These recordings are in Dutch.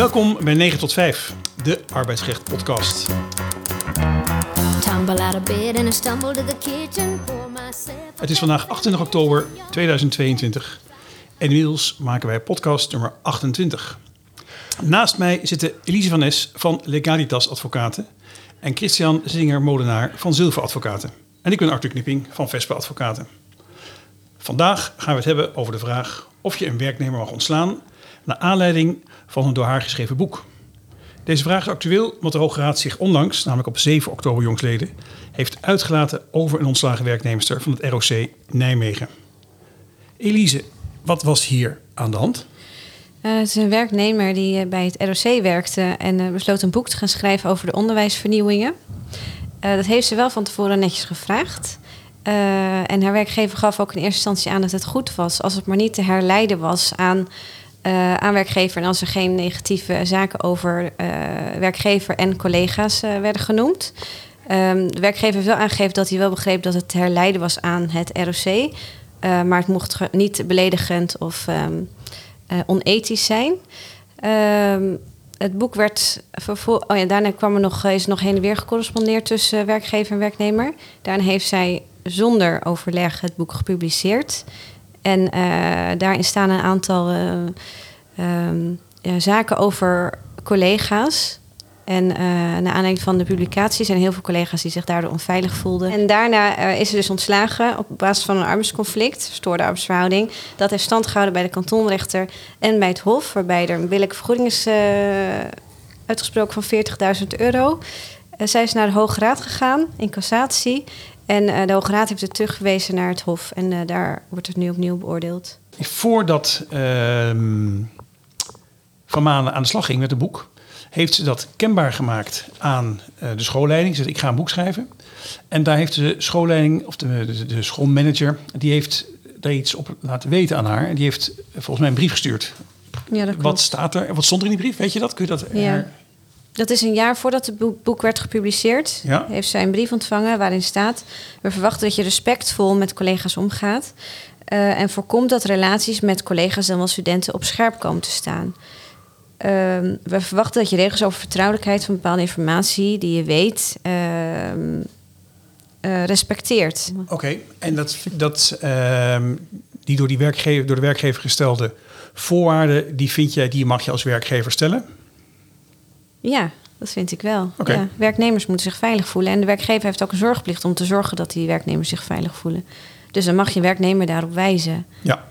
Welkom bij 9 tot 5, de arbeidsrecht podcast. Het is vandaag 28 oktober 2022 en inmiddels maken wij podcast nummer 28. Naast mij zitten Elise van Nes van Legalitas Advocaten en Christian Zinger-Molenaar van Zilver Advocaten. En ik ben Arthur Knipping van Vespa Advocaten. Vandaag gaan we het hebben over de vraag of je een werknemer mag ontslaan naar aanleiding van een door haar geschreven boek. Deze vraag is actueel omdat de Hoge Raad zich onlangs, namelijk op 7 oktober jongsleden, heeft uitgelaten over een ontslagen werknemster van het ROC Nijmegen. Elise, wat was hier aan de hand? Eh, het is een werknemer die eh, bij het ROC werkte en eh, besloot een boek te gaan schrijven over de onderwijsvernieuwingen. Dat heeft ze wel van tevoren netjes gevraagd. En haar werkgever gaf ook in eerste instantie aan dat het goed was, als het maar niet te herleiden was aan, eh, aan werkgever en als er geen negatieve zaken over eh, werkgever en collega's eh, werden genoemd. Ehm, de werkgever heeft wel aangegeven dat hij wel begreep dat het herleiden was aan het ROC. maar het mocht niet beledigend of ehm, eh, onethisch zijn. Ehm, het boek werd vervol- oh ja, daarna kwam er nog, is nog heen en weer gecorrespondeerd tussen werkgever en werknemer. Daarna heeft zij zonder overleg het boek gepubliceerd. En eh, daarin staan een aantal eh, ehm, ja, zaken over collega's. En eh naar aanleiding van de publicatie zijn heel veel collega's die zich daardoor onveilig voelden. En daarna is ze dus ontslagen op basis van een arbeidsconflict, verstoorde arbeidsverhouding. Dat heeft stand gehouden bij de kantonrechter en bij het Hof, waarbij er een billijke vergoeding is uitgesproken van 40.000 euro. Zij is naar de Hoge Raad gegaan in cassatie. En eh, de Hoge Raad heeft het teruggewezen naar het Hof. En eh, daar wordt het nu opnieuw beoordeeld. Voordat ehm, Van Manen aan de slag ging met het boek, heeft ze dat kenbaar gemaakt aan eh, de schoolleiding. Ze zei, ik ga een boek schrijven. En daar heeft de schoolleiding, of de, de, de schoolmanager, die heeft daar iets op laten weten aan haar. En die heeft volgens mij een brief gestuurd. Ja, dat klopt. Wat staat er? Wat stond er in die brief? Weet je dat? Kun je dat? Ja. er- Dat is een jaar voordat het boek, werd gepubliceerd. Ja. Heeft zij een brief ontvangen waarin staat... we verwachten dat je respectvol met collega's omgaat... eh, en voorkomt dat relaties met collega's en wel studenten op scherp komen te staan. Ehm, we verwachten dat je regels over vertrouwelijkheid van bepaalde informatie... die je weet, ehm, eh, respecteert. Oké, en dat, dat, ehm, die door, die werkgever, door de werkgever gestelde voorwaarden, die vind jij, die mag je als werkgever stellen? Ja, dat vind ik wel. Ja, werknemers moeten zich veilig voelen. En de werkgever heeft ook een zorgplicht om te zorgen dat die werknemers zich veilig voelen. Dus dan mag je werknemer daarop wijzen. Ja.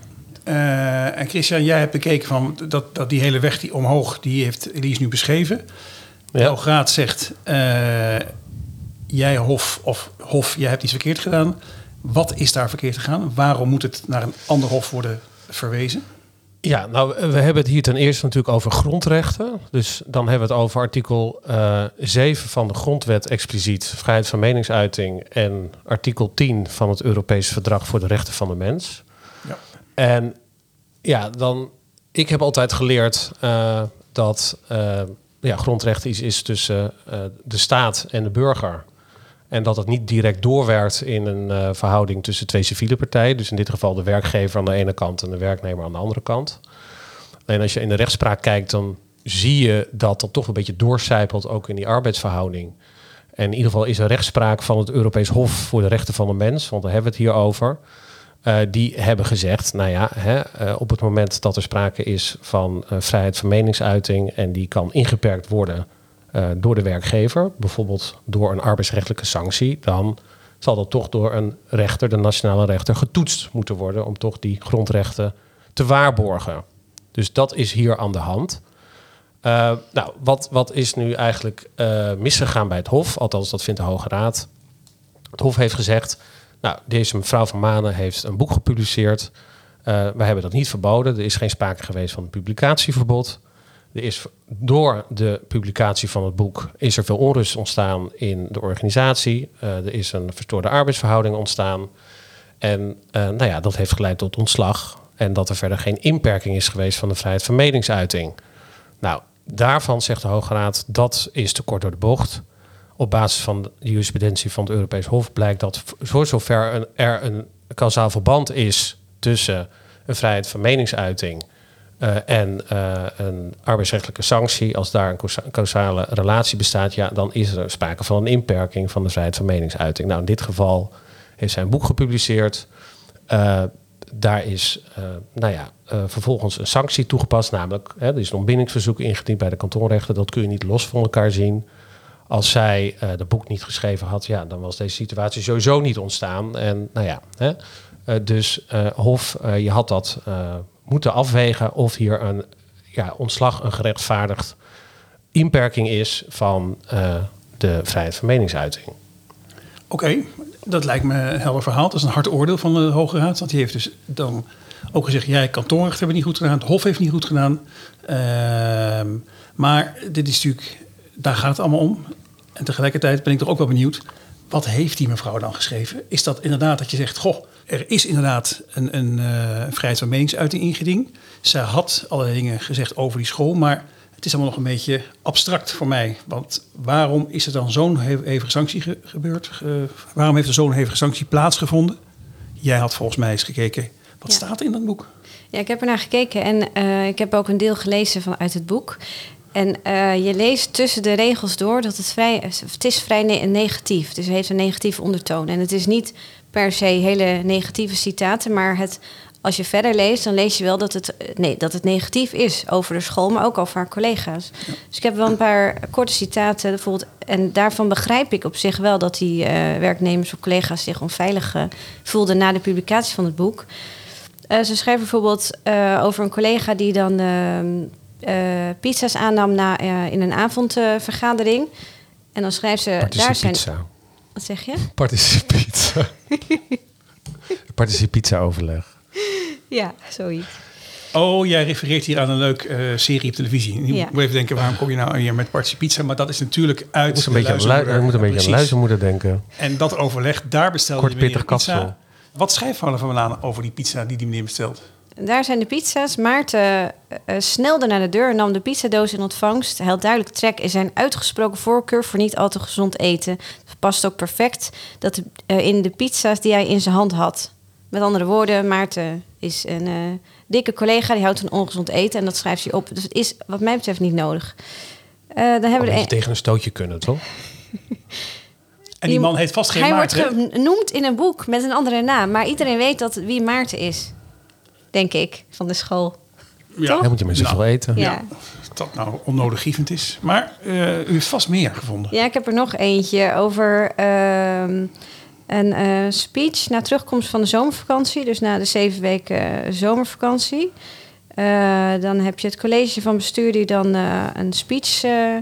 Eh, en Christian, jij hebt bekeken van dat, dat die hele weg die omhoog, die heeft Elise nu beschreven. Ja. Hoge Raad zegt, eh, jij Hof, of Hof, jij hebt iets verkeerd gedaan. Wat is daar verkeerd gegaan? Waarom moet het naar een ander Hof worden verwezen? Ja, nou, we hebben het hier ten eerste natuurlijk over grondrechten. Dus dan hebben we het over artikel eh 7 van de grondwet expliciet, vrijheid van meningsuiting, en artikel 10 van het Europese Verdrag voor de Rechten van de Mens. Ja. En ja, dan, ik heb altijd geleerd eh, dat eh, ja, grondrechten iets is tussen de staat en de burger. En dat het niet direct doorwerkt in een eh, verhouding tussen twee civiele partijen. Dus in dit geval de werkgever aan de ene kant en de werknemer aan de andere kant. Alleen als je in de rechtspraak kijkt, dan zie je dat dat toch een beetje doorcijpelt ook in die arbeidsverhouding. En in ieder geval is er rechtspraak van het Europees Hof voor de Rechten van de Mens, want daar hebben we het hier over. Eh, die hebben gezegd, nou ja, hè, eh, op het moment dat er sprake is van vrijheid van meningsuiting en die kan ingeperkt worden eh, door de werkgever, bijvoorbeeld door een arbeidsrechtelijke sanctie, dan zal dat toch door een rechter, de nationale rechter, getoetst moeten worden om toch die grondrechten te waarborgen. Dus dat is hier aan de hand. Eh, nou, wat, wat is nu eigenlijk eh, misgegaan bij het Hof? Althans, dat vindt de Hoge Raad. Het Hof heeft gezegd, nou, deze mevrouw van Manen heeft een boek gepubliceerd. Eh wij hebben dat niet verboden. Er is geen sprake geweest van een publicatieverbod. Er is door de publicatie van het boek is er veel onrust ontstaan in de organisatie. Eh, er is een verstoorde arbeidsverhouding ontstaan. En eh, nou ja, dat heeft geleid tot ontslag. En dat er verder geen inperking is geweest van de vrijheid van meningsuiting. Nou, daarvan zegt de Hoge Raad dat is te kort door de bocht. Op basis van de jurisprudentie van het Europees Hof blijkt dat voor zover er een kausaal verband is tussen een vrijheid van meningsuiting en eh, een arbeidsrechtelijke sanctie, als daar een causa- causale relatie bestaat, ja, dan is er sprake van een inperking van de vrijheid van meningsuiting. Nou, in dit geval heeft zij een boek gepubliceerd. Eh, daar is eh, nou ja, eh, vervolgens een sanctie toegepast, namelijk hè, er is een ontbindingsverzoek ingediend bij de kantonrechter. Dat kun je niet los van elkaar zien. Als zij eh dat boek niet geschreven had, ja, dan was deze situatie sowieso niet ontstaan. En nou ja, hè, eh, dus eh, Hof, eh, je had dat eh, moeten afwegen of hier een ja, ontslag een gerechtvaardigd inperking is van eh, de vrijheid van meningsuiting. Oké, dat lijkt me een helder verhaal. Dat is een hard oordeel van de Hoge Raad. Want die heeft dus dan ook gezegd... jij kantonrecht hebben niet goed gedaan, het Hof heeft niet goed gedaan. Ehm, maar dit is natuurlijk... daar gaat het allemaal om. En tegelijkertijd ben ik toch ook wel benieuwd... wat heeft die mevrouw dan geschreven? Is dat inderdaad dat je zegt... goh, er is inderdaad een, een eh, vrijheid van meningsuiting ingediend. Zij had allerlei dingen gezegd over die school... maar het is allemaal nog een beetje abstract voor mij. Want waarom is er dan zo'n he- hevige sanctie ge- gebeurd? Ge- waarom heeft er zo'n hevige sanctie plaatsgevonden? Jij had volgens mij eens gekeken. Wat Ja. staat er in dat boek? Ja, ik heb er naar gekeken en eh, ik heb ook een deel gelezen vanuit het boek. En eh, je leest tussen de regels door dat het vrij, het is vrij ne- negatief. Dus het heeft een negatieve ondertoon. En het is niet per se hele negatieve citaten, maar het, als je verder leest, dan lees je wel dat het, nee, dat het negatief is over de school, maar ook over haar collega's. Dus ik heb wel een paar korte citaten bijvoorbeeld. En daarvan begrijp ik op zich wel dat die eh, werknemers of collega's zich onveilig eh, voelden na de publicatie van het boek. Eh, ze schrijven bijvoorbeeld over een collega die dan ehm, eh, pizza's aannam na, in een avondvergadering. en dan schrijft ze, daar zijn... Pizza. Wat zeg je? Participizza. Participizza overleg. Ja, zoiets. Oh, jij refereert hier aan een leuk eh, serie op televisie. Nu Ja. moet even denken, waarom kom je nou hier met Partje Pizza? Maar dat is natuurlijk uit Ik moet een de beetje aan, luizenmoeder. lui- ik moet een beetje aan luizenmoeder denken. En dat overleg, daar bestelde Kort meneer pittig pizza. kapsel. Wat schrijft Van van Laan over die pizza die die meneer bestelt? Daar zijn de pizza's. Maarten eh, eh, snelde naar de deur en nam de pizzadoos in ontvangst. Hij had duidelijk trek in zijn uitgesproken voorkeur voor niet al te gezond eten. Het past ook perfect dat, eh, in de pizza's die hij in zijn hand had. Met andere woorden, Maarten is een eh, dikke collega die houdt van ongezond eten en dat schrijft hij op. Dus het is wat mij betreft niet nodig. Eh, dan hebben Een we de, tegen een stootje kunnen, toch? En die man heeft vast geen Hij Maarten. wordt genoemd in een boek met een andere naam, maar iedereen weet dat wie Maarten is. Denk ik, van de school. ja. Dan moet je met zoveel Nou, eten. Ja. Dat nou onnodiggievend is. Maar eh, u heeft vast meer gevonden. Ja, ik heb er nog eentje over ehm, een eh, speech na terugkomst van de zomervakantie. Dus na de zeven weken eh, zomervakantie. Eh, dan heb je het college van bestuur die dan eh, een speech eh,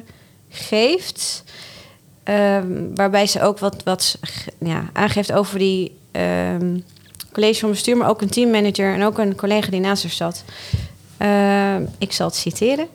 geeft. Ehm, waarbij ze ook wat, wat ja, aangeeft over die ehm, college van bestuur, maar ook een teammanager en ook een collega die naast haar zat. Ehm, ik zal het citeren.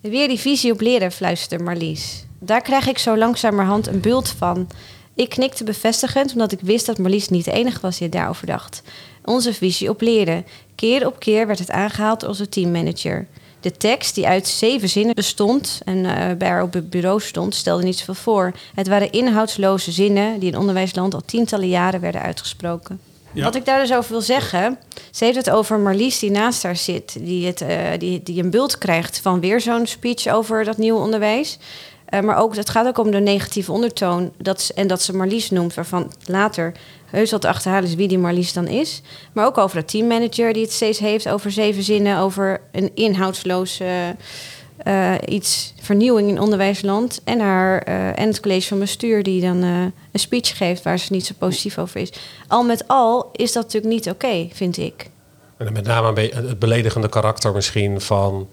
Weer die visie op leren, fluisterde Marlies. Daar krijg ik zo langzamerhand een bult van. Ik knikte bevestigend, omdat ik wist dat Marlies niet de enige was die daarover dacht. Onze visie op leren. Keer op keer werd het aangehaald door onze teammanager. De tekst, die uit zeven zinnen bestond en eh, bij haar op het bureau stond, stelde niet zoveel voor. Het waren inhoudsloze zinnen die in onderwijsland al tientallen jaren werden uitgesproken. Wat ik daar dus over wil zeggen, ze heeft het over Marlies die naast haar zit, die, het, eh, die, die een bult krijgt van weer zo'n speech over dat nieuwe onderwijs. Eh, maar ook, het gaat ook om de negatieve ondertoon dat, ze- en dat ze Marlies noemt, waarvan later heus wat te achterhalen is wie die Marlies dan is. Maar ook over de teammanager die het steeds heeft over zeven zinnen, over een inhoudsloos eh, iets vernieuwing in onderwijsland. En, haar, eh, en het college van bestuur die dan eh, een speech geeft waar ze niet zo positief over is. Al met al is dat natuurlijk niet oké, vind ik. En met name het beledigende karakter misschien van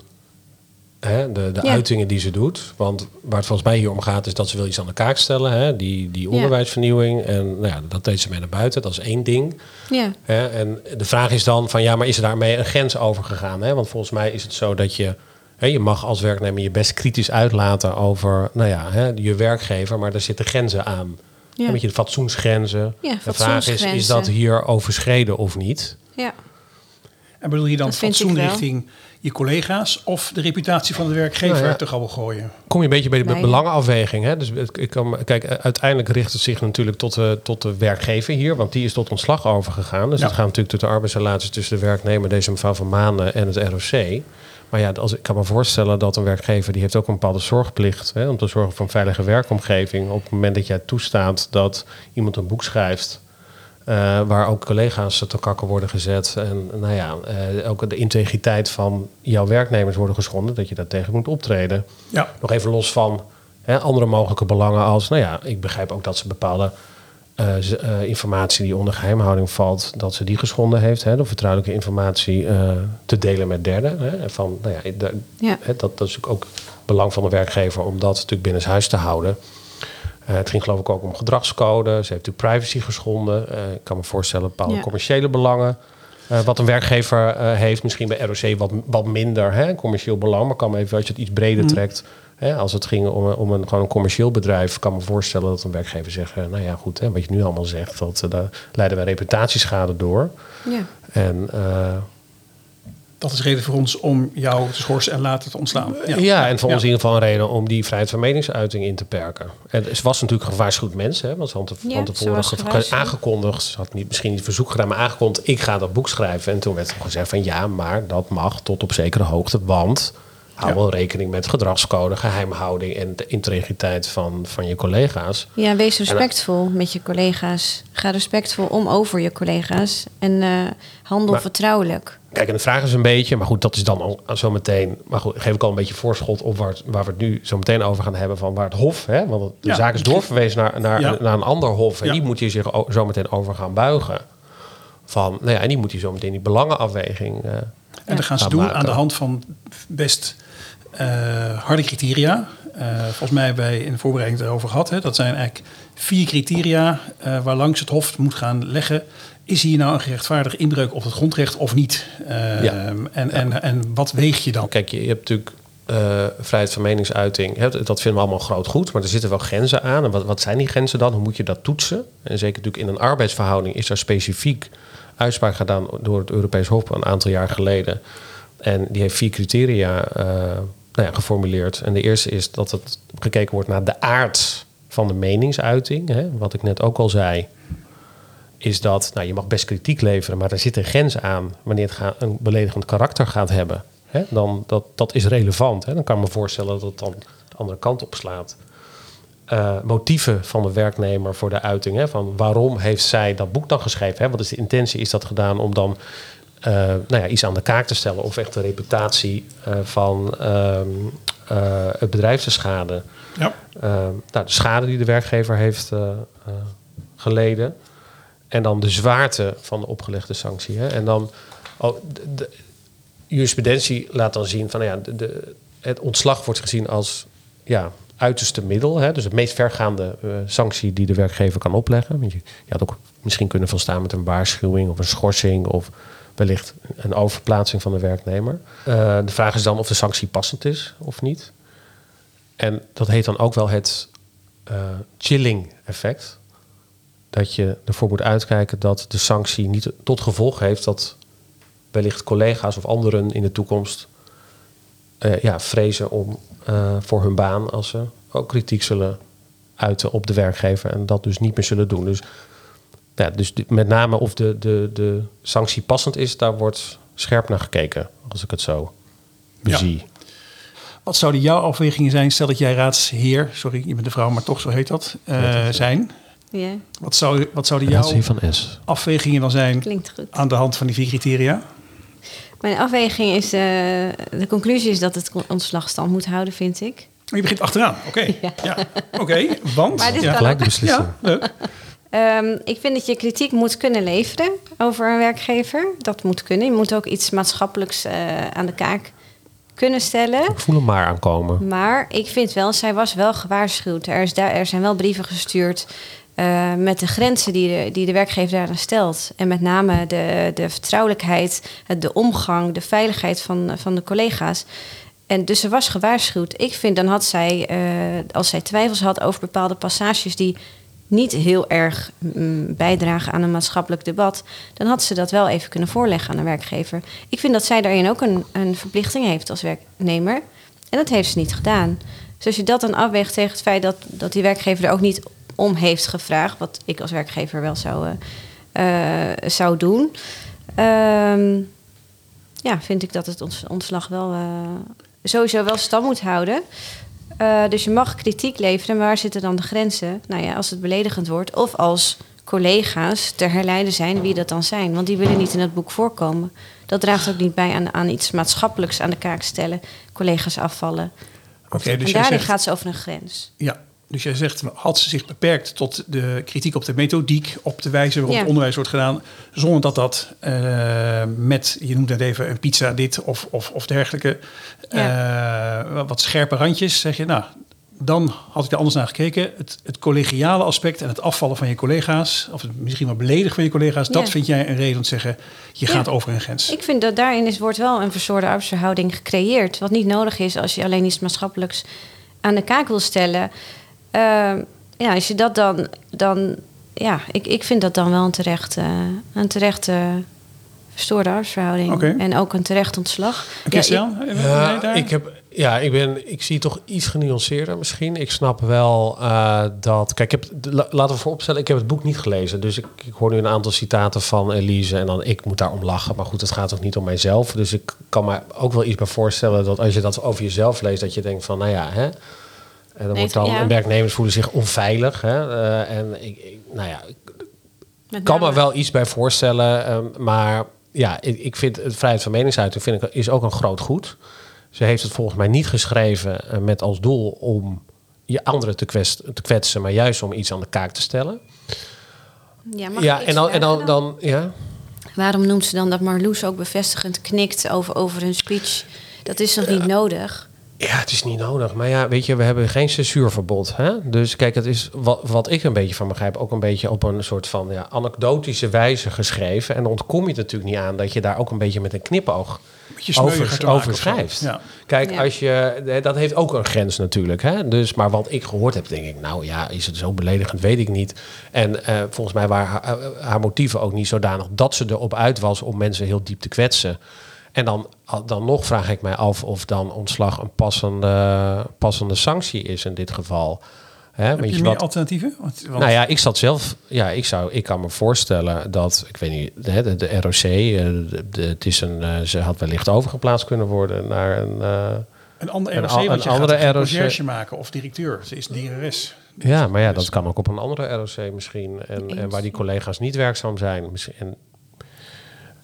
hè, de, de Ja. uitingen die ze doet. Want waar het volgens mij hier om gaat is dat ze wil iets aan de kaak stellen. Hè? Die, die onderwijsvernieuwing. En nou ja, dat deed ze mee naar buiten. Dat is één ding. Ja, Hè? En de vraag is dan van ja, maar is er daarmee een grens overgegaan? Hè? Want volgens mij is het zo dat je... Hè, je mag als werknemer je best kritisch uitlaten over nou ja, hè, je werkgever. Maar er zitten grenzen aan. Ja. Een beetje de fatsoensgrenzen. Ja, de vraag is, is dat hier overschreden of niet? ja. En bedoel je dan Dat fatsoen richting je collega's of de reputatie van de werkgever Nou ja. te grabbel gooien? Kom je een beetje bij de Nee. belangenafweging. Hè? Dus ik kan, kijk, uiteindelijk richt het zich natuurlijk tot de, tot de werkgever hier, want die is tot ontslag overgegaan. Dus Ja. het gaat natuurlijk tot de arbeidsrelatie tussen de werknemer, deze mevrouw van Manen, en het ROC. Maar ja, als, ik kan me voorstellen dat een werkgever die heeft ook een bepaalde zorgplicht hè, om te zorgen voor een veilige werkomgeving. Op het moment dat jij toestaat dat iemand een boek schrijft. eh, waar ook collega's te kakken worden gezet. En nou ja, eh, ook de integriteit van jouw werknemers worden geschonden. Dat je daar tegen moet optreden. Ja, Nog even los van hè, andere mogelijke belangen als... Nou ja, ik begrijp ook dat ze bepaalde eh, eh, informatie die onder geheimhouding valt... dat ze die geschonden heeft. Hè, door vertrouwelijke informatie eh, te delen met derden. Hè, van, nou ja, hè, dat, dat is natuurlijk ook belang van de werkgever... om dat natuurlijk binnenshuis te houden. Het ging geloof ik ook om gedragscode. Ze heeft natuurlijk privacy geschonden. Ik kan me voorstellen bepaalde Ja. commerciële belangen... Wat een werkgever heeft, misschien bij ROC wat, wat minder hè, commercieel belang. Maar kan me even, als je het iets breder trekt. Hè, als het ging om, een- om een, gewoon een commercieel bedrijf, kan me voorstellen dat een werkgever zegt: eh, Nou ja, goed, hè, wat je nu allemaal zegt, dat, eh, daar leiden wij reputatieschade door. Ja. En eh, dat is reden voor ons om jou te schorsen en later te ontslaan. ja. en voor Ja. ons in ieder geval een reden om die vrijheid van meningsuiting in te perken. En ze was natuurlijk een gewaarschuwd mens, hè, want ze had van Ja, tevoren aangekondigd. Ze had niet, misschien niet verzoek gedaan, maar aangekondigd: ik ga dat boek schrijven. En toen werd er gezegd: van ja, maar dat mag tot op zekere hoogte, want hou Ja. wel rekening met gedragscode, geheimhouding en de integriteit van, van je collega's. Ja, wees respectvol met je collega's. Ga respectvol om over je collega's. En eh, handel Maar- vertrouwelijk. Kijk, en de vraag is een beetje, maar goed, dat is dan al zo meteen. Maar goed, geef ik al een beetje voorschot op waar, het- waar we het nu zo meteen over gaan hebben. Van waar het Hof, hè, want de Ja. zaak is doorverwezen naar, naar, Ja. naar een ander Hof. En Ja. die moet je zich zo meteen over gaan buigen. Van, nou ja, en die moet je zo meteen die belangenafweging. eh, En dat gaan ze doen maken. aan de hand van best eh, harde criteria. Eh, volgens mij hebben wij in de voorbereiding het erover gehad. Hè. Dat zijn eigenlijk vier criteria eh, waar langs het Hof moet gaan leggen. Is hier nou een gerechtvaardigde inbreuk op het grondrecht of niet? Eh, Ja. en, en, en wat weeg je dan? Kijk, je, je hebt natuurlijk vrijheid van meningsuiting. Hè, dat vinden we allemaal groot goed, maar er zitten wel grenzen aan. En wat, wat zijn die grenzen dan? Hoe moet je dat toetsen? En zeker natuurlijk in een arbeidsverhouding is daar specifiek uitspraak gedaan door het Europees Hof een aantal jaar geleden. En die heeft vier criteria nou geformuleerd. En de eerste is dat het gekeken wordt naar de aard van de meningsuiting. Hè, wat ik net ook al zei is dat nou, je mag best kritiek leveren, maar er zit een grens aan wanneer het een beledigend karakter gaat hebben. Hè? Dan, dat, dat is relevant. Hè? Dan kan ik me voorstellen dat het dan de andere kant op slaat. Eh, motieven van de werknemer voor de uiting. Hè? Van waarom heeft zij dat boek dan geschreven? Hè? Wat is de intentie? Is dat gedaan om dan eh, nou ja, iets aan de kaak te stellen of echt de reputatie eh, van ehm, eh, het bedrijf te schaden? Ja. Eh, nou, de schade die de werkgever heeft geleden. En dan de zwaarte van de opgelegde sanctie. Hè? En dan oh, de, de jurisprudentie laat dan zien van nou ja, de, de, het ontslag wordt gezien als ja, uiterste middel. Hè? Dus het meest vergaande sanctie die de werkgever kan opleggen. Want je, je had ook misschien kunnen volstaan met een waarschuwing of een schorsing of wellicht een overplaatsing van de werknemer. Eh, de vraag is dan of de sanctie passend is of niet. En dat heet dan ook wel het eh, chilling effect. Dat je ervoor moet uitkijken dat de sanctie niet tot gevolg heeft dat wellicht collega's of anderen in de toekomst eh, ja, vrezen om voor hun baan als ze ook kritiek zullen uiten op de werkgever en dat dus niet meer zullen doen. Dus, ja, dus de- met name of de, de, de sanctie passend is, daar wordt scherp naar gekeken, als ik het zo Ja. zie. Wat zouden jouw afwegingen zijn? Stel dat jij raadsheer, sorry, je bent de vrouw, maar toch zo heet dat, eh, zijn. Ja, Wat, zou, wat zouden jouw van S. afwegingen dan zijn klinkt goed. aan de hand van die vier criteria? Mijn afweging is, eh, de conclusie is dat het ontslag stand moet houden, vind ik. Oh, Je begint achteraan, oké. Ja. Oké, want... Maar dit ja. kan Gelijk de beslissing. Ja, leuk. Ehm, ik vind dat je kritiek moet kunnen leveren over een werkgever. Dat moet kunnen. Je moet ook iets maatschappelijks eh, aan de kaak kunnen stellen. Ik voel hem maar aankomen. Maar ik vind wel, zij was wel gewaarschuwd. Er, is daar, er zijn wel brieven gestuurd eh, met de grenzen die de, die de werkgever daaraan stelt. En met name de, de vertrouwelijkheid, de omgang, de veiligheid van, van de collega's. En dus ze was gewaarschuwd. Ik vind dan had zij, eh, als zij twijfels had over bepaalde passages die niet heel erg mm, bijdragen aan een maatschappelijk debat, dan had ze dat wel even kunnen voorleggen aan de werkgever. Ik vind dat zij daarin ook een, een verplichting heeft als werknemer. En dat heeft ze niet gedaan. Dus als je dat dan afweegt tegen het feit dat, dat die werkgever er ook niet om heeft gevraagd, wat ik als werkgever wel zou, eh, eh, zou doen, ehm, ja, vind ik dat het ontslag wel eh, sowieso wel stand moet houden. Eh, dus je mag kritiek leveren, maar waar zitten dan de grenzen? Nou ja, als het beledigend wordt of als collega's te herleiden zijn wie dat dan zijn. Want die willen niet in het boek voorkomen. Dat draagt ook niet bij aan, aan iets maatschappelijks aan de kaak stellen. Collega's afvallen. Oké, en dus jij daarin zegt, gaat ze over een grens. ja, dus jij zegt, had ze zich beperkt tot de kritiek op de methodiek, op de wijze waarop Ja. het onderwijs wordt gedaan, zonder dat dat eh, met, je noemt het even een pizza dit of, of, of dergelijke, eh, wat scherpe randjes, zeg je, nou, dan had ik er anders naar gekeken. Het, het collegiale aspect en het afvallen van je collega's, of misschien wel beledigen van je collega's, dat vind jij een reden om te zeggen, je Ja. gaat over een grens. Ik vind dat daarin is, wordt wel een verstoorde arbeidsverhouding gecreëerd. Wat niet nodig is als je alleen iets maatschappelijks aan de kaak wil stellen. Ehm, ja, als je dat dan. dan ja, ik, ik vind dat dan wel een terecht, eh, een terecht eh, verstoorde arbeidsverhouding. En ook een terecht ontslag. Christian, Ja, daar? ik, heb, ja ik, ben, ik zie het toch iets genuanceerder misschien. Ik snap wel eh, dat... Kijk, ik heb, la- laten we vooropstellen, ik heb het boek niet gelezen. Dus ik, ik hoor nu een aantal citaten van Elise en dan ik moet daarom lachen. Maar goed, het gaat ook niet om mijzelf. Dus ik kan me ook wel iets bij voorstellen dat als je dat over jezelf leest... dat je denkt van, nou ja, hè... En dan Nee, wordt dan, ja. werknemers voelen zich onveilig. Hè? eh, en ik, ik, nou ja, kan me wel iets bij voorstellen, ehm, maar ja, ik, ik vind het vrijheid van meningsuiting vind ik, is ook een groot goed. Ze heeft het volgens mij niet geschreven eh, met als doel om je anderen te, kwest, te kwetsen, maar juist om iets aan de kaak te stellen. Ja, mag ja, en dan, en dan, dan ja. Waarom noemt ze dan dat Marloes ook bevestigend knikt over, over hun speech? Dat is nog niet nodig. Ja, het is niet nodig. Maar ja, weet je, we hebben geen censuurverbod. Hè? Dus kijk, het is wat, wat ik een beetje van begrijp, ook een beetje op een soort van ja, anekdotische wijze geschreven. En dan ontkom je natuurlijk niet aan dat je daar ook een beetje met een knipoog over, over schrijft. Ja. Kijk, Ja. als je, hè, dat heeft ook een grens natuurlijk. Hè? Dus, maar wat ik gehoord heb, denk ik, nou ja, is het zo beledigend, weet ik niet. En eh, volgens mij waren haar, eh, haar motieven ook niet zodanig dat ze erop uit was om mensen heel diep te kwetsen. En dan, dan nog vraag ik mij af of dan ontslag een passende, passende sanctie is in dit geval. Hè, Heb weet je je meer wat? alternatieven? Want, Nou ja, ik zat zelf. Ja, ik zou. Ik kan me voorstellen dat. Ik weet niet. De, de, de ROC. eh, de, de- het is een. eh, ze had wellicht overgeplaatst kunnen worden naar een. eh, Een ander Een ROC, al- want een je andere een ROC. conciërge maken of directeur. Ze is lerares. ja, maar ja, dat kan ook op een andere ROC misschien. En, en waar die collega's niet werkzaam zijn. Misschien, en,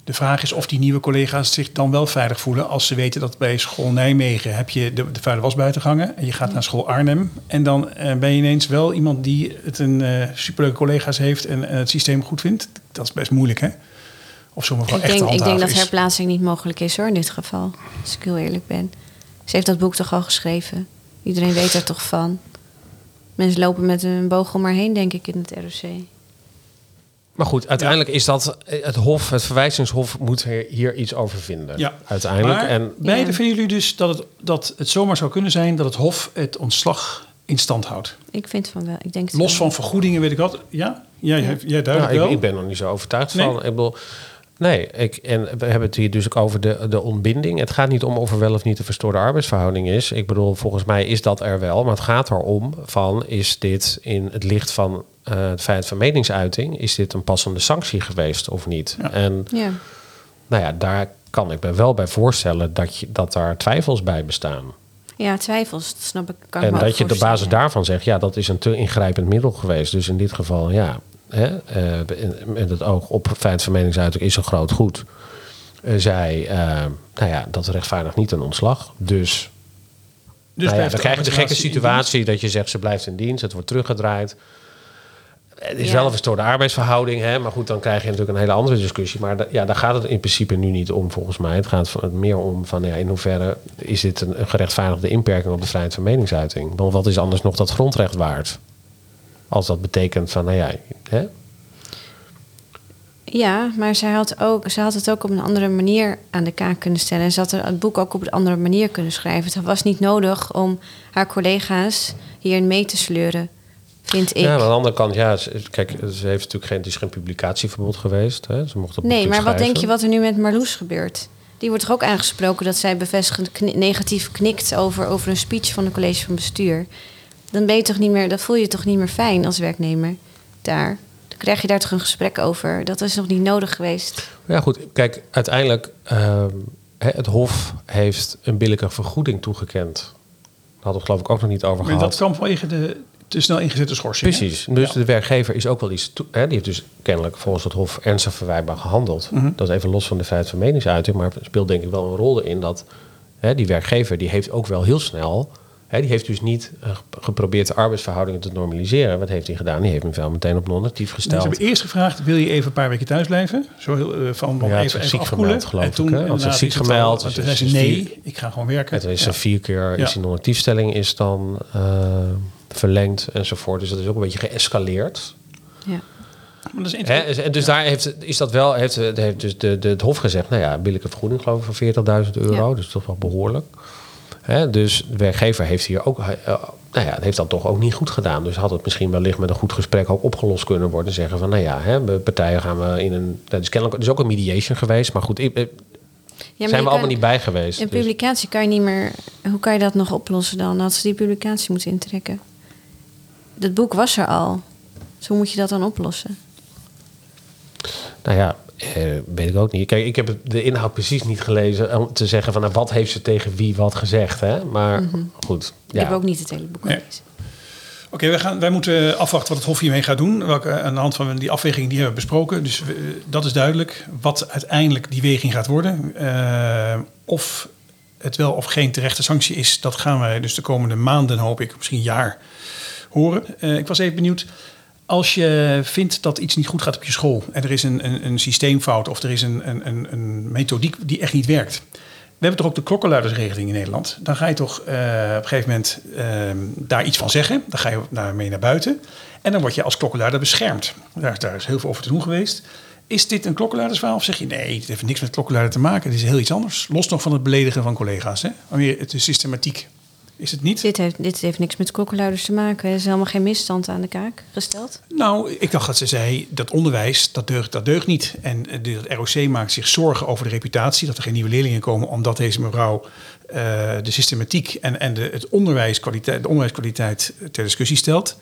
De vraag is of die nieuwe collega's zich dan wel veilig voelen als ze weten dat bij school Nijmegen heb je de, de vuile was buiten en je gaat naar school Arnhem en dan eh, ben je ineens wel iemand die het een eh, superleuke collega's heeft en het systeem goed vindt. Dat is best moeilijk, hè? Of gewoon Ik echt denk, ik denk dat herplaatsing niet mogelijk is hoor, in dit geval. Als ik heel eerlijk ben. Ze heeft dat boek toch al geschreven? Iedereen weet er toch van? Mensen lopen met een boog om maar heen, denk ik, in het ROC. Maar goed, uiteindelijk is dat. eh, Het Hof, het verwijzingshof, moet hier, iets over vinden. Ja. Uiteindelijk. Maar en beide Ja. vinden jullie dus dat het, dat het zomaar zou kunnen zijn dat het Hof het ontslag in stand houdt. Ik vind van wel. Ik denk het Los wel. van vergoedingen weet ik wat. Ja? Jij, Ja. jij Nou, duidelijk ik, wel. ik ben er niet zo overtuigd Nee? van. Ik bedoel, nee, ik, en we hebben het hier dus ook over de, de ontbinding. Het gaat niet om of er wel of niet een verstoorde arbeidsverhouding is. Ik bedoel, volgens mij is dat er wel. Maar het gaat erom van, is dit in het licht van eh, het feit van meningsuiting... is dit een passende sanctie geweest of niet? Ja. En Ja. nou ja, daar kan ik me wel bij voorstellen dat, je, dat daar twijfels bij bestaan. ja, twijfels, dat snap ik. Kan ik En dat je op de basis daarvan zegt, ja, dat is een te ingrijpend middel geweest. Dus in dit geval, ja, hè, eh, met het oog op feit van meningsuiting is een groot goed. Eh, zij, eh, nou ja, dat rechtvaardigt niet een ontslag. Dus, Dus nou ja, dan krijg je de gekke situatie dat je zegt, ze blijft in dienst, het wordt teruggedraaid. Het is Ja. wel een verstoorde arbeidsverhouding, hè? maar goed, dan krijg je natuurlijk een hele andere discussie. Maar da- ja, daar gaat het in principe nu niet om, volgens mij. Het gaat van- meer om van ja, in hoeverre is dit een, een gerechtvaardigde inperking op de vrijheid van meningsuiting. Want wat is anders nog dat grondrecht waard? Als dat betekent van, nou ja, hè? Ja, maar zij had, ook, ze had het ook op een andere manier aan de kaak kunnen stellen. En ze had het boek ook op een andere manier kunnen schrijven. Het was niet nodig om haar collega's hierin mee te sleuren. vind ik. Ja, aan de andere kant, ja, ze, kijk, ze heeft natuurlijk geen, het is geen publicatieverbod geweest. Hè? Ze mocht het nee, maar wat denk je wat er nu met Marloes gebeurt? Die wordt toch ook aangesproken dat zij bevestigend negatief knikt over, over een speech van een college van bestuur. Dan ben je toch niet meer, dat voel je je toch niet meer fijn als werknemer daar. Dan krijg je daar toch een gesprek over. Dat is nog niet nodig geweest. Ja, goed. Kijk, uiteindelijk, ehm, hè, het Hof heeft een billijke vergoeding toegekend. Daar hadden we het geloof ik ook nog niet over Maar gehad. dat kwam vanwege de te snel ingezette schorsing. hè? Precies. Dus Ja. de werkgever is ook wel iets. toe- Hè, die heeft dus kennelijk volgens het Hof ernstig verwijtbaar gehandeld. Mhm. Dat is even los van de vrijheid van meningsuiting. Maar speelt denk ik wel een rol in dat hè, die werkgever die heeft ook wel heel snel. Die heeft dus niet eh, gep- geprobeerd de arbeidsverhoudingen te normaliseren. Wat heeft hij gedaan? Die heeft hem wel meteen op non-actief Ze gesteld. hebben eerst gevraagd, wil je even een paar weken thuis blijven? Zo heel, eh, van Ja, even, is even ziek afkoelen. gemeld, geloof en ik, toen hè? Inderdaad het ziek gemeld al- toen is- zei ze nee, ik ga gewoon werken. Het is Ja. een vier keer Ja. is die non-actiefstelling is dan eh, verlengd enzovoort. Dus dat is ook een beetje geëscaleerd. Ja. Maar dat is dus daar heeft, is dat wel, heeft, heeft dus de, de, het Hof gezegd, nou ja, billijke vergoeding geloof ik van 40.000 euro, Ja. dus toch wel behoorlijk. Hè, dus de werkgever heeft hier ook, eh, nou ja, heeft dat toch ook niet goed gedaan. Dus had het misschien wellicht met een goed gesprek ook opgelost kunnen worden. En zeggen van, nou ja, hè, partijen gaan we in een, dat is kennelijk, is ook een mediation geweest, maar goed, ik, eh, Ja, maar zijn we allemaal niet bij geweest. Een Dus- publicatie kan je niet meer. Hoe kan je dat nog oplossen dan? Had ze die publicatie moeten intrekken. Dat boek was er al. Dus hoe moet je dat dan oplossen? Nou ja, eh, weet ik ook niet. Kijk, ik heb de inhoud precies niet gelezen om te zeggen van nou, wat heeft ze tegen wie wat gezegd. Hè? Maar goed. Ik heb ook niet het hele boek Nee. gelezen. Oké, wij gaan wij moeten afwachten wat het Hof hiermee gaat doen. Welke, aan de hand van die afweging die hebben we besproken. Dus we- dat is duidelijk. Wat uiteindelijk die weging gaat worden. eh, of het wel of geen terechte sanctie is, dat gaan wij dus de komende maanden, hoop ik, misschien jaar, horen. Eh, ik was even benieuwd. Als je vindt dat iets niet goed gaat op je school en er is een, een, een systeemfout of er is een, een, een, methodiek die echt niet werkt. We hebben toch ook de klokkenluidersregeling in Nederland. Dan ga je toch eh, op een gegeven moment ehm, daar iets van zeggen. Dan ga je daarmee naar buiten. En dan word je als klokkenluider beschermd. Daar, is heel veel over te doen geweest. Is dit een klokkenluidersverhaal of zeg je nee, het heeft niks met klokkenluider te maken. Het is heel iets anders. Los nog van het beledigen van collega's. Hè? Wanneer het is systematiek. Is het niet? Dit heeft, dit heeft niks met klokkenluiders te maken. Er is helemaal geen misstand aan de kaak gesteld. Nou, ik dacht dat ze zei dat onderwijs, dat deugt, dat deugt niet. En eh, de het ROC maakt zich zorgen over de reputatie, dat er geen nieuwe leerlingen komen, omdat deze mevrouw eh, de systematiek en, en de, het onderwijskwaliteit, de onderwijskwaliteit ter discussie stelt.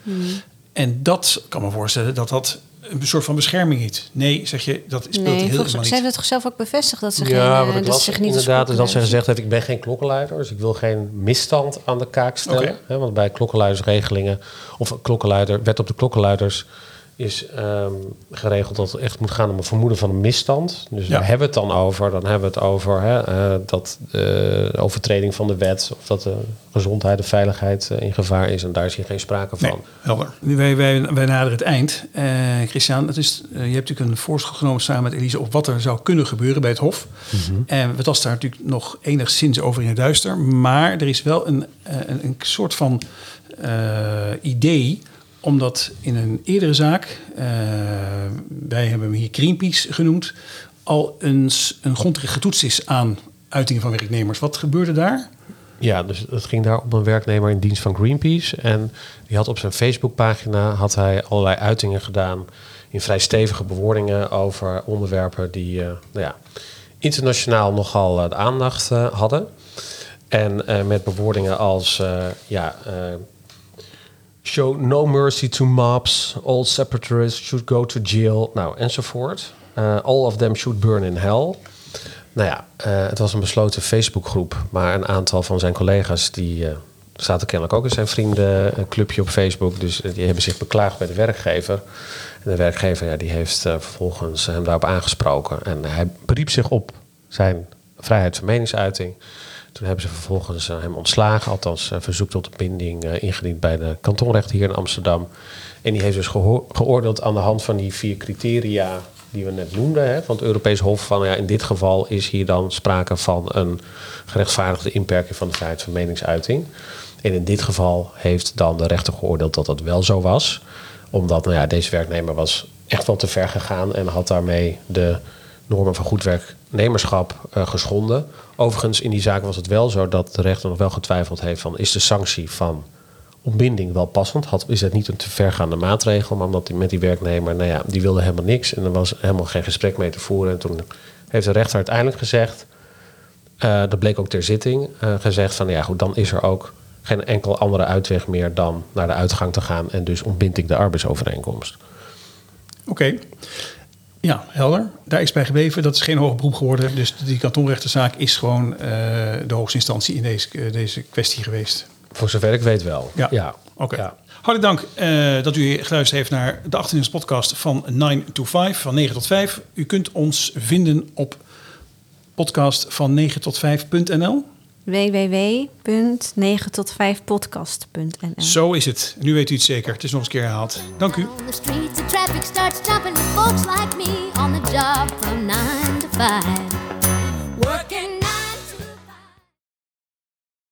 En dat kan me voorstellen dat dat een soort van bescherming is. Nee, zeg je, dat speelt Nee, heel helemaal ze niet. heeft het zelf ook bevestigd dat ze geen, Ja, eh, wat ik dat las ze zich niet inderdaad is dat ze gezegd heeft... ik ben geen klokkenluider, dus ik wil geen misstand aan de kaak stellen. Hè, want bij klokkenluidersregelingen... of klokkenluider, wet op de klokkenluiders... is ehm, geregeld dat het echt moet gaan om een vermoeden van een misstand. Dus Ja. daar hebben we het dan over. Dan hebben we het over hè, eh, dat eh, de overtreding van de wet... of dat de gezondheid en veiligheid eh, in gevaar is. En daar is hier geen sprake van. Nee, helder. Nu, wij, wij, wij naderen het eind. Christian, het is, je hebt natuurlijk een voorschot genomen samen met Elise... op wat er zou kunnen gebeuren bij het Hof. En we tasten daar natuurlijk nog enigszins over in het duister. Maar er is wel een, een, een soort van idee... omdat in een eerdere zaak... eh, wij hebben hem hier Greenpeace genoemd... al eens een grondrecht getoetst is aan uitingen van werknemers. Wat gebeurde daar? Ja, dus het ging daar om een werknemer in dienst van Greenpeace. En die had op zijn Facebookpagina had hij allerlei uitingen gedaan in vrij stevige bewoordingen over onderwerpen die eh, nou ja, internationaal nogal eh, de aandacht hadden. En met bewoordingen als ja, show no mercy to mobs, all separatists should go to jail, nou enzovoort. Eh, all of them should burn in hell. Nou ja, eh, het was een besloten Facebookgroep, maar een aantal van zijn collega's die eh, zaten kennelijk ook in zijn vriendenclubje op Facebook, dus die hebben zich beklaagd bij de werkgever. En de werkgever ja, die heeft vervolgens hem daarop aangesproken en hij beriep zich op zijn vrijheid van meningsuiting. Toen hebben ze vervolgens eh, hem ontslagen, althans een verzoek tot binding eh, ingediend bij de kantonrechter hier in Amsterdam. En die heeft dus geoordeeld aan de hand van die vier criteria die we net noemden, hè, van het Europees Hof, van ja, in dit geval is hier dan sprake van een gerechtvaardigde inperking van de vrijheid van meningsuiting. En in dit geval heeft dan de rechter geoordeeld dat dat wel zo was, omdat nou ja, deze werknemer was echt wel te ver gegaan en had daarmee de normen van goed werknemerschap eh, geschonden. Overigens, in die zaak was het wel zo dat de rechter nog wel getwijfeld heeft van is de sanctie van ontbinding wel passend? Had, is het niet een te vergaande maatregel? Maar omdat die, met die werknemer, nou ja, die wilde helemaal niks. En er was helemaal geen gesprek mee te voeren. En toen heeft de rechter uiteindelijk gezegd... eh, dat bleek ook ter zitting, eh, gezegd van... ja goed, dan is er ook geen enkel andere uitweg meer... dan naar de uitgang te gaan en dus ontbind ik de arbeidsovereenkomst. Oké. Ja, helder. Daar is bij gebleven. Dat is geen hoger beroep geworden. Dus die kantonrechterzaak is gewoon eh, de hoogste instantie in deze, eh, deze kwestie geweest. Voor zover ik weet wel. Ja. ja. Oké. Ja. Hartelijk dank eh, dat u geluisterd heeft naar de 28 podcast van 9 to 5, van 9 tot 5. U kunt ons vinden op podcast van 9 tot 5.nl. www.9tot5podcast.nl Zo is het. Nu weet u het zeker. Het is nog eens een keer herhaald. Dank u. On the streets, the traffic starts jumping with folks like me on the job from nine to five.